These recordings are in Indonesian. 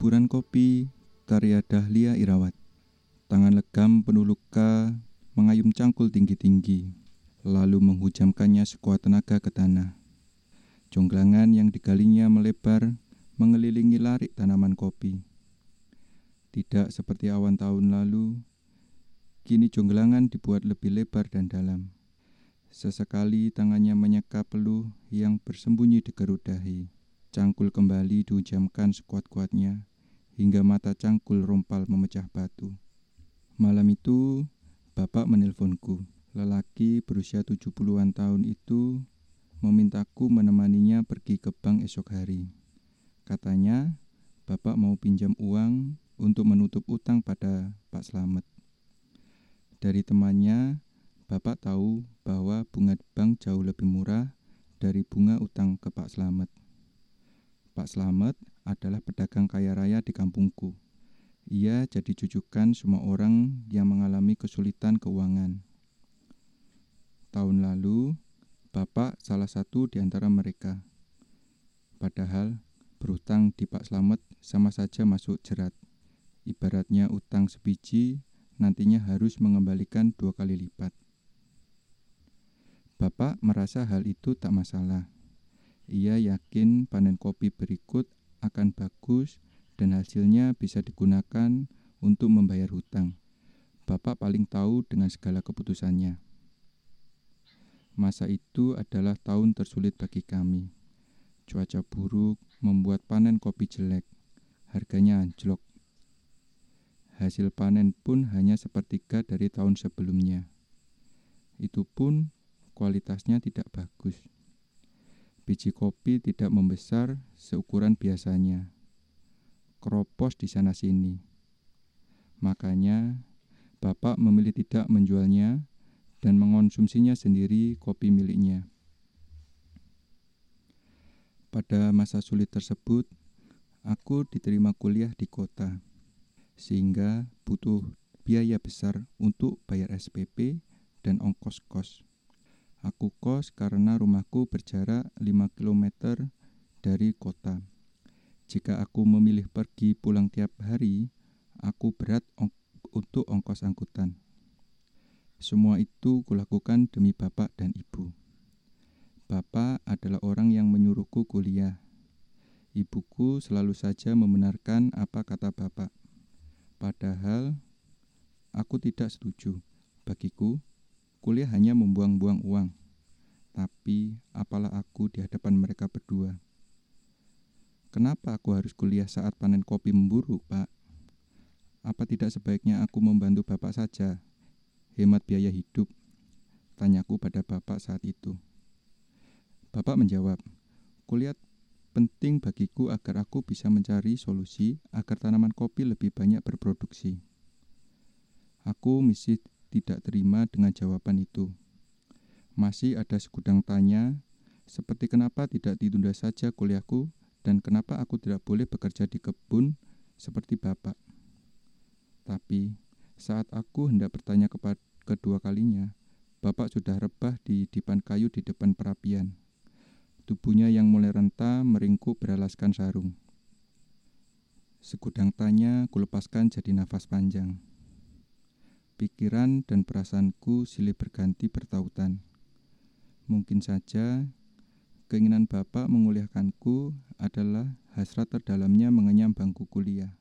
Kuburan kopi karya Dahlia Irawat. Tangan legam penuh luka mengayum cangkul tinggi-tinggi, lalu menghujamkannya sekuat tenaga ke tanah. Jonglangan yang digalinya melebar mengelilingi larik tanaman kopi. Tidak seperti awan tahun lalu, kini jonglangan dibuat lebih lebar dan dalam. Sesekali tangannya menyeka peluh yang bersembunyi di gerut. Cangkul kembali dihujamkan sekuat-kuatnya hingga mata cangkul rompal memecah batu. Malam itu, bapak menelponku. Lelaki berusia 70-an tahun itu memintaku menemaninya pergi ke bank esok hari. Katanya, bapak mau pinjam uang untuk menutup utang pada Pak Slamet. Dari temannya, bapak tahu bahwa bunga bank jauh lebih murah dari bunga utang ke Pak Slamet. Pak Slamet adalah pedagang kaya raya di kampungku. Ia jadi jujukan semua orang yang mengalami kesulitan keuangan. Tahun lalu, Bapak salah satu di antara mereka. Padahal, berutang di Pak Slamet sama saja masuk jerat. Ibaratnya utang sebiji, nantinya harus mengembalikan dua kali lipat. Bapak merasa hal itu tak masalah ia yakin panen kopi berikut akan bagus dan hasilnya bisa digunakan untuk membayar hutang. Bapak paling tahu dengan segala keputusannya. Masa itu adalah tahun tersulit bagi kami. Cuaca buruk membuat panen kopi jelek. Harganya anjlok. Hasil panen pun hanya sepertiga dari tahun sebelumnya. Itu pun kualitasnya tidak bagus biji kopi tidak membesar seukuran biasanya. Keropos di sana-sini. Makanya, Bapak memilih tidak menjualnya dan mengonsumsinya sendiri kopi miliknya. Pada masa sulit tersebut, aku diterima kuliah di kota, sehingga butuh biaya besar untuk bayar SPP dan ongkos kos. Aku kos karena rumahku berjarak 5 km dari kota. Jika aku memilih pergi pulang tiap hari, aku berat ong untuk ongkos angkutan. Semua itu kulakukan demi bapak dan ibu. Bapak adalah orang yang menyuruhku kuliah. Ibuku selalu saja membenarkan apa kata bapak. Padahal aku tidak setuju. Bagiku, Kuliah hanya membuang-buang uang, tapi apalah aku di hadapan mereka berdua. Kenapa aku harus kuliah saat panen kopi memburuk, Pak? Apa tidak sebaiknya aku membantu Bapak saja? Hemat biaya hidup, tanyaku pada Bapak saat itu. Bapak menjawab, kuliah penting bagiku agar aku bisa mencari solusi agar tanaman kopi lebih banyak berproduksi. Aku misi tidak terima dengan jawaban itu. Masih ada segudang tanya, seperti kenapa tidak ditunda saja kuliahku dan kenapa aku tidak boleh bekerja di kebun seperti bapak. Tapi saat aku hendak bertanya kepada kedua kalinya, bapak sudah rebah di dipan kayu di depan perapian. Tubuhnya yang mulai renta meringkuk beralaskan sarung. Segudang tanya kulepaskan jadi nafas panjang. Pikiran dan perasaanku silih berganti bertautan. Mungkin saja keinginan Bapak menguliahkanku adalah hasrat terdalamnya mengenyam bangku kuliah.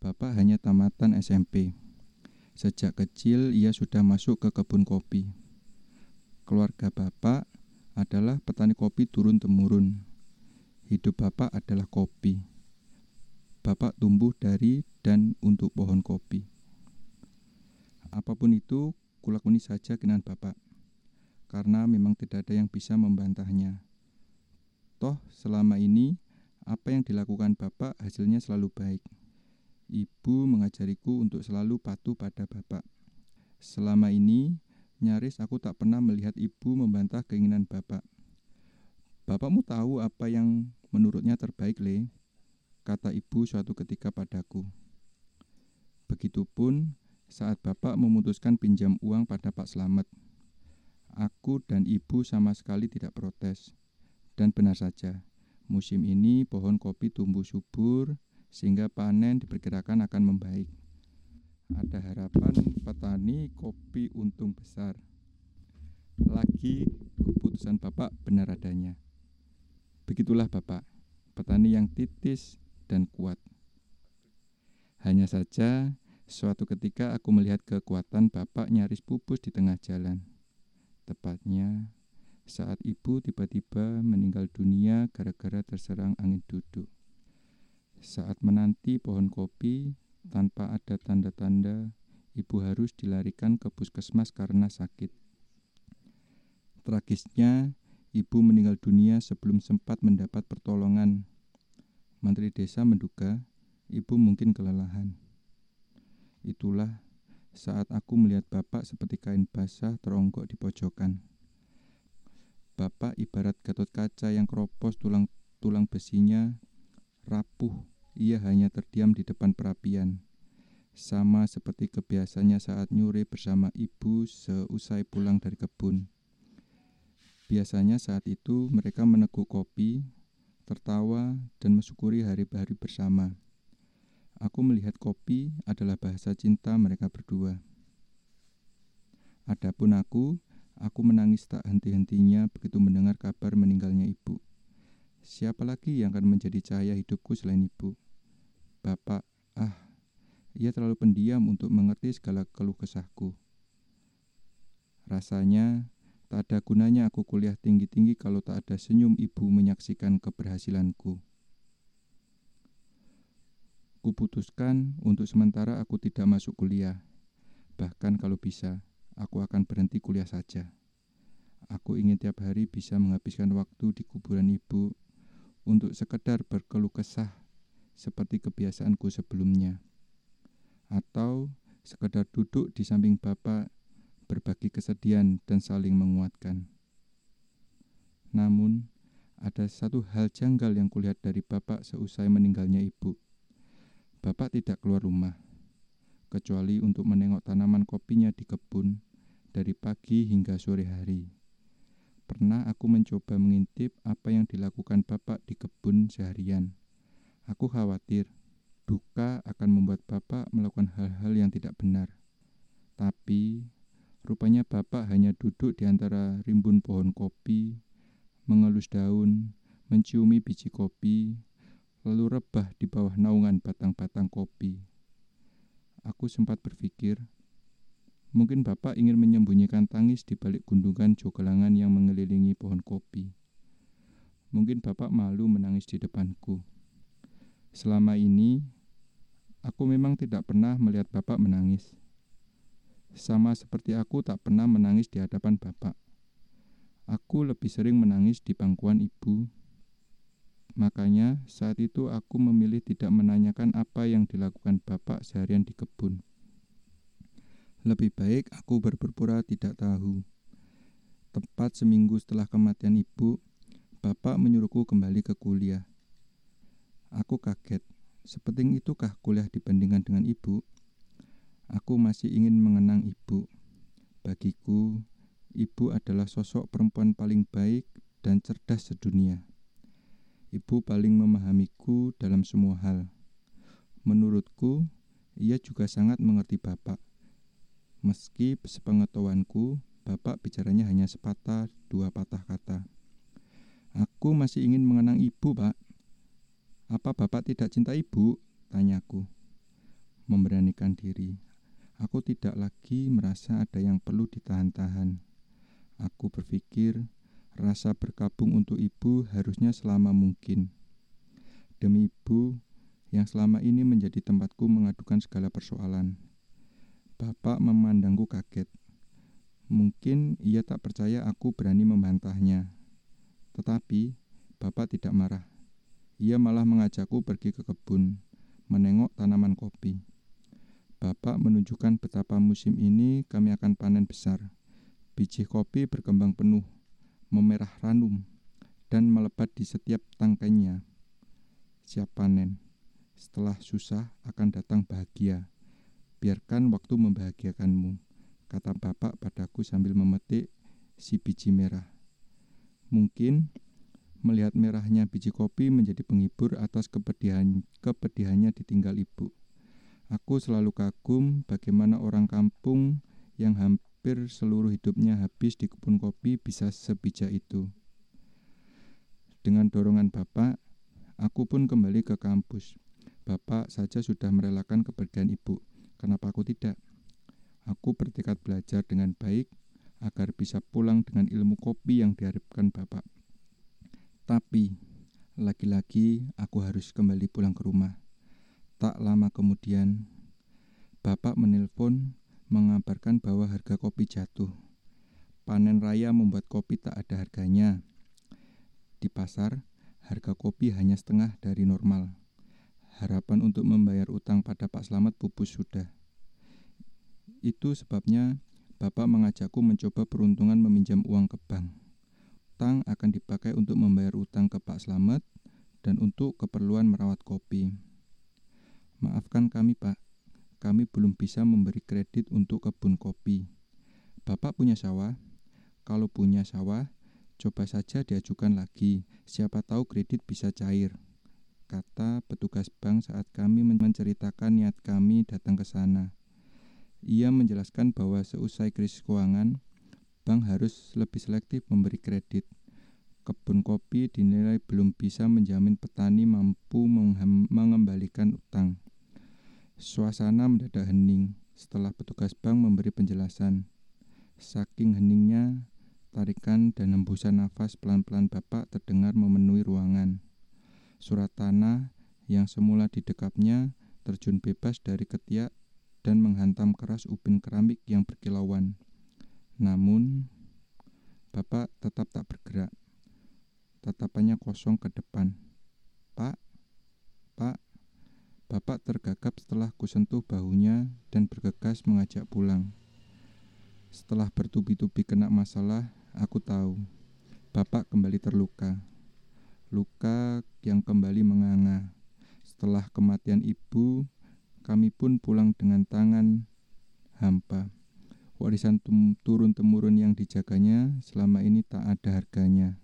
Bapak hanya tamatan SMP. Sejak kecil ia sudah masuk ke kebun kopi. Keluarga Bapak adalah petani kopi turun-temurun. Hidup Bapak adalah kopi. Bapak tumbuh dari dan untuk pohon kopi. Apa pun itu, kulakuni saja kenan Bapak, karena memang tidak ada yang bisa membantahnya. Toh, selama ini, apa yang dilakukan Bapak hasilnya selalu baik. Ibu mengajariku untuk selalu patuh pada Bapak. Selama ini, nyaris aku tak pernah melihat ibu membantah keinginan Bapak. Bapakmu tahu apa yang menurutnya terbaik, Le, kata ibu suatu ketika padaku. Begitupun saat Bapak memutuskan pinjam uang pada Pak Slamet. Aku dan ibu sama sekali tidak protes. Dan benar saja, musim ini pohon kopi tumbuh subur sehingga panen diperkirakan akan membaik. Ada harapan petani kopi untung besar. Lagi keputusan Bapak benar adanya. Begitulah Bapak, petani yang titis dan kuat. Hanya saja, suatu ketika aku melihat kekuatan Bapak nyaris pupus di tengah jalan. Tepatnya saat ibu tiba-tiba meninggal dunia gara-gara terserang angin duduk. Saat menanti pohon kopi, tanpa ada tanda-tanda, ibu harus dilarikan ke puskesmas karena sakit. Tragisnya, ibu meninggal dunia sebelum sempat mendapat pertolongan. Menteri desa menduga Ibu mungkin kelelahan. Itulah saat aku melihat Bapak seperti kain basah teronggok di pojokan. Bapak ibarat gatot kaca yang keropos tulang-tulang besinya rapuh. Ia hanya terdiam di depan perapian. Sama seperti kebiasaannya saat nyuri bersama ibu seusai pulang dari kebun. Biasanya saat itu mereka meneguk kopi, tertawa, dan mensyukuri hari-hari bersama. Aku melihat kopi adalah bahasa cinta mereka berdua. Adapun aku, aku menangis tak henti-hentinya begitu mendengar kabar meninggalnya ibu. Siapa lagi yang akan menjadi cahaya hidupku selain ibu? Bapak, ah, ia terlalu pendiam untuk mengerti segala keluh kesahku. Rasanya tak ada gunanya aku kuliah tinggi-tinggi kalau tak ada senyum ibu menyaksikan keberhasilanku. Kuputuskan untuk sementara aku tidak masuk kuliah. Bahkan kalau bisa, aku akan berhenti kuliah saja. Aku ingin tiap hari bisa menghabiskan waktu di kuburan ibu untuk sekedar berkeluh kesah seperti kebiasaanku sebelumnya. Atau sekedar duduk di samping bapak berbagi kesedihan dan saling menguatkan. Namun, ada satu hal janggal yang kulihat dari bapak seusai meninggalnya ibu. Bapak tidak keluar rumah, kecuali untuk menengok tanaman kopinya di kebun dari pagi hingga sore hari. Pernah aku mencoba mengintip apa yang dilakukan Bapak di kebun seharian. Aku khawatir duka akan membuat Bapak melakukan hal-hal yang tidak benar. Tapi rupanya Bapak hanya duduk di antara rimbun pohon kopi, mengelus daun, menciumi biji kopi, lalu rebah di bawah naungan batang-batang kopi. Aku sempat berpikir, mungkin Bapak ingin menyembunyikan tangis di balik gundukan jogelangan yang mengelilingi pohon kopi. Mungkin Bapak malu menangis di depanku. Selama ini, aku memang tidak pernah melihat Bapak menangis. Sama seperti aku tak pernah menangis di hadapan Bapak. Aku lebih sering menangis di pangkuan ibu Makanya saat itu aku memilih tidak menanyakan apa yang dilakukan bapak seharian di kebun. Lebih baik aku berpura-pura tidak tahu. Tepat seminggu setelah kematian ibu, bapak menyuruhku kembali ke kuliah. Aku kaget, sepenting itukah kuliah dibandingkan dengan ibu? Aku masih ingin mengenang ibu. Bagiku, ibu adalah sosok perempuan paling baik dan cerdas sedunia. Ibu paling memahamiku dalam semua hal. Menurutku, ia juga sangat mengerti Bapak. Meski sepengetahuanku, Bapak bicaranya hanya sepatah dua patah kata. Aku masih ingin mengenang ibu, Pak. Apa Bapak tidak cinta ibu? Tanyaku. Memberanikan diri. Aku tidak lagi merasa ada yang perlu ditahan-tahan. Aku berpikir Rasa berkabung untuk ibu harusnya selama mungkin. Demi ibu yang selama ini menjadi tempatku mengadukan segala persoalan. Bapak memandangku kaget. Mungkin ia tak percaya aku berani membantahnya. Tetapi Bapak tidak marah. Ia malah mengajakku pergi ke kebun, menengok tanaman kopi. Bapak menunjukkan betapa musim ini kami akan panen besar. Biji kopi berkembang penuh memerah ranum dan melebat di setiap tangkainya. Siap panen. Setelah susah akan datang bahagia. Biarkan waktu membahagiakanmu, kata bapak padaku sambil memetik si biji merah. Mungkin Melihat merahnya biji kopi menjadi penghibur atas kepedihan, kepedihannya ditinggal ibu. Aku selalu kagum bagaimana orang kampung yang hampir seluruh hidupnya habis di kebun kopi bisa sebijak itu. Dengan dorongan bapak, aku pun kembali ke kampus. Bapak saja sudah merelakan kepergian ibu. Kenapa aku tidak? Aku bertekad belajar dengan baik agar bisa pulang dengan ilmu kopi yang diharapkan bapak. Tapi, lagi-lagi aku harus kembali pulang ke rumah. Tak lama kemudian, bapak menelpon mengabarkan bahwa harga kopi jatuh. Panen raya membuat kopi tak ada harganya. Di pasar, harga kopi hanya setengah dari normal. Harapan untuk membayar utang pada Pak Slamet pupus sudah. Itu sebabnya Bapak mengajakku mencoba peruntungan meminjam uang ke bank. Utang akan dipakai untuk membayar utang ke Pak Slamet dan untuk keperluan merawat kopi. Maafkan kami, Pak. Kami belum bisa memberi kredit untuk kebun kopi. Bapak punya sawah? Kalau punya sawah, coba saja diajukan lagi. Siapa tahu kredit bisa cair. Kata petugas bank saat kami menceritakan niat kami datang ke sana. Ia menjelaskan bahwa seusai krisis keuangan, bank harus lebih selektif memberi kredit. Kebun kopi dinilai belum bisa menjamin petani mampu mengembalikan utang. Suasana mendadak hening setelah petugas bank memberi penjelasan. Saking heningnya, tarikan dan hembusan nafas pelan-pelan bapak terdengar memenuhi ruangan. Surat tanah yang semula didekapnya terjun bebas dari ketiak dan menghantam keras upin keramik yang berkilauan. Namun, bapak tetap tak bergerak. Tatapannya kosong ke depan. Pak, pak, Tergagap setelah kusentuh bahunya dan bergegas mengajak pulang. Setelah bertubi-tubi kena masalah, aku tahu Bapak kembali terluka. Luka yang kembali menganga. Setelah kematian ibu, kami pun pulang dengan tangan hampa. Warisan turun-temurun yang dijaganya selama ini tak ada harganya.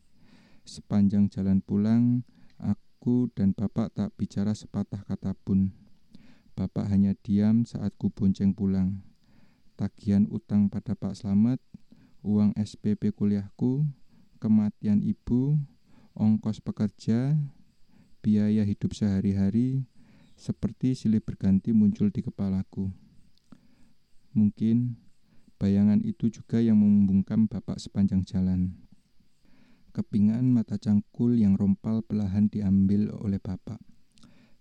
Sepanjang jalan pulang, Aku dan bapak tak bicara sepatah kata pun. Bapak hanya diam saat ku bonceng pulang. Tagihan utang pada Pak Slamet, uang SPP kuliahku, kematian ibu, ongkos pekerja, biaya hidup sehari-hari, seperti silih berganti muncul di kepalaku. Mungkin bayangan itu juga yang membungkam bapak sepanjang jalan. Kepingan mata cangkul yang rompal perlahan diambil oleh bapak.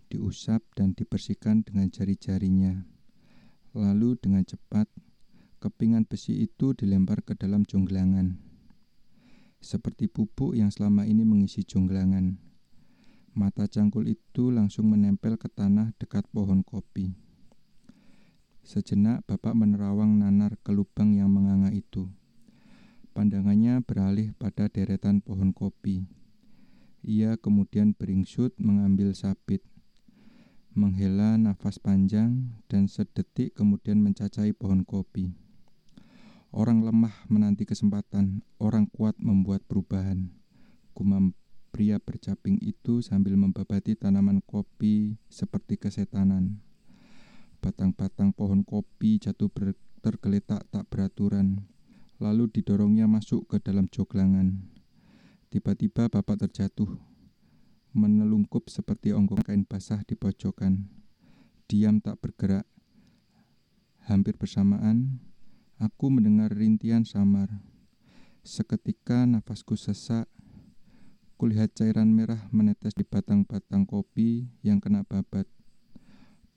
Diusap dan dibersihkan dengan jari-jarinya. Lalu dengan cepat, kepingan besi itu dilempar ke dalam jonglangan. Seperti pupuk yang selama ini mengisi jonglangan. Mata cangkul itu langsung menempel ke tanah dekat pohon kopi. Sejenak bapak menerawang nanar ke lubang yang menganga itu. Pandangannya beralih pada deretan pohon kopi. Ia kemudian beringsut mengambil sabit, menghela nafas panjang, dan sedetik kemudian mencacai pohon kopi. Orang lemah menanti kesempatan, orang kuat membuat perubahan. Gumam pria bercaping itu sambil membabati tanaman kopi seperti kesetanan. Batang-batang pohon kopi jatuh tergeletak tak beraturan lalu didorongnya masuk ke dalam joglangan. Tiba-tiba bapak terjatuh, menelungkup seperti onggong kain basah di pojokan. Diam tak bergerak. Hampir bersamaan, aku mendengar rintian samar. Seketika nafasku sesak, kulihat cairan merah menetes di batang-batang kopi yang kena babat.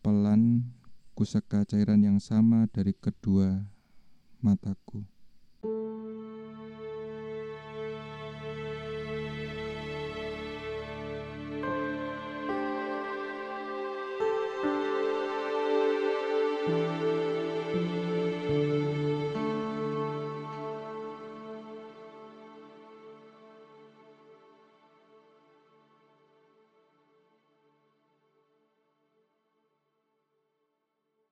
Pelan, kuseka cairan yang sama dari kedua mataku.